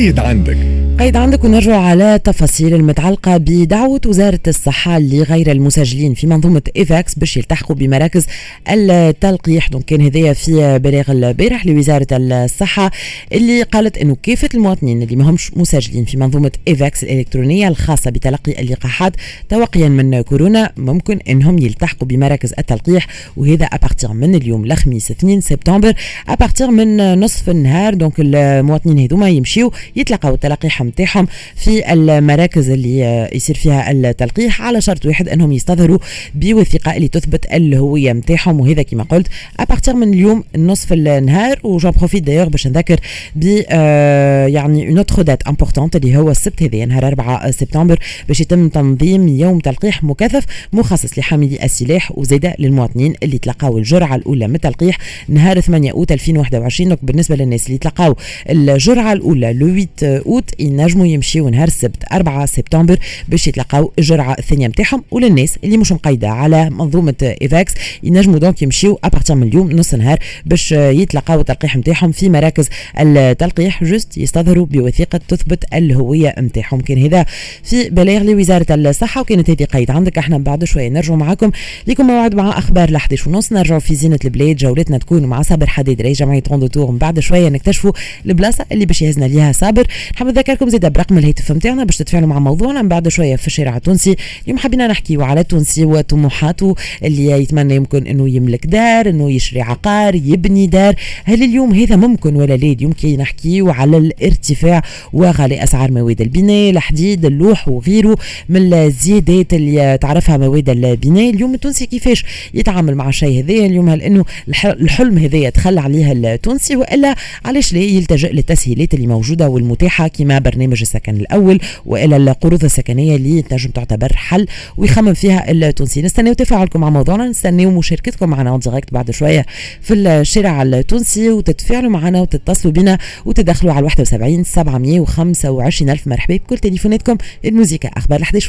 قيد عندك. قيد عندك ونرجع على تفاصيل المتعلقة بدعوة وزارة الصحة لغير المسجلين في منظومة إيفاكس باش يلتحقوا بمراكز التلقيح. donc كان هذايا في بلاغ البارح لوزارة الصحة اللي قالت إنه كافة المواطنين اللي ما همش مسجلين في منظومة إيفاكس الإلكترونية الخاصة بتلقي اللقاحات توقيا من كورونا ممكن إنهم يلتحقوا بمراكز التلقيح وهذا à partir من اليوم الخميس 2 سبتمبر à partir من نصف النهار. donc المواطنين هذوما يمشيو يتلقوا التلقيح نتاعهم في المراكز اللي يصير فيها التلقيح على شرط واحد أنهم يستظهروا بوثيقة اللي تثبت الهوية نتاعهم وهذا كما قلت à partir من اليوم نصف النهار و j'en profite d'ailleurs باش نذكر ب آه، يعني une autre date importante اللي هو السبت هذا نهار 4 سبتمبر باش يتم تنظيم يوم تلقيح مكثف مخصص لحاملي السلاح وزيادة للمواطنين اللي تلقاو الجرعة الأولى من التلقيح نهار 8 أوت 2021 donc بالنسبة للناس اللي تلقاو الجرعة الأولى le 8 أوت ينجموا يمشيو نهار السبت 4 سبتمبر باش يتلقاو الجرعة الثانية نتاعهم وللناس اللي مش مقيدة على منظومة إيفاكس. ينجموا donc يمشيو à partir من اليوم نص نهار باش يتلقاو التلقيح نتاعهم في مراكز التلقيح juste يستظهروا بوثيقة تثبت الهوية نتاعهم. كان هذا في بلاغ لوزارة الصحة وكانت هذه قيد عندك إحنا بعد شوية نرجع معكم لكم موعد مع أخبار ل 11 ونص نرجعوا في زينة البلاد. جولتنا تكون مع صابر حديد. رئيس جمعيه طون تور. بعد شوية نكتشفوا البلاصة اللي باش يهزنا ليها صابر. نحب نذكركم زيد برقم الهاتف نتاعنا باش تتفاعلوا مع موضوعنا. من بعد شوية في الشارع التونسي اليوم حبينا نحكيو على التونسي وطموحاته اللي يتمنى يمكن إنه يملك دار إنه يشري عقار يبني دار. هل اليوم هذا ممكن ولا لا؟ يمكن نحكيو على الارتفاع وغلاء أسعار مواد البناء الحديد اللوح وغيره من الزيادات اللي تعرفها مواد البناء. اليوم التونسي كيفاش يتعامل مع الشيء هذا؟ اليوم هل إنه الحلم هذايا تخلى عليها التونسي؟ وإلا علاش لا يلتجئ للتسهيلات اللي موجوده والمتاحة كما برنامج السكن الأول وإلى القروض السكنية اللي تنجم تعتبر حل ويخمم فيها التونسي نستناو تفاعلكم مع موضوعنا نستناو مشاركتكم معنا direct بعد شوية في الشارع التونسي وتتفاعلوا معنا وتتصلوا بنا وتدخلوا على 71 725 ألف مرحبا. بكل تليفوناتكم الموسيقى أخبار ال 11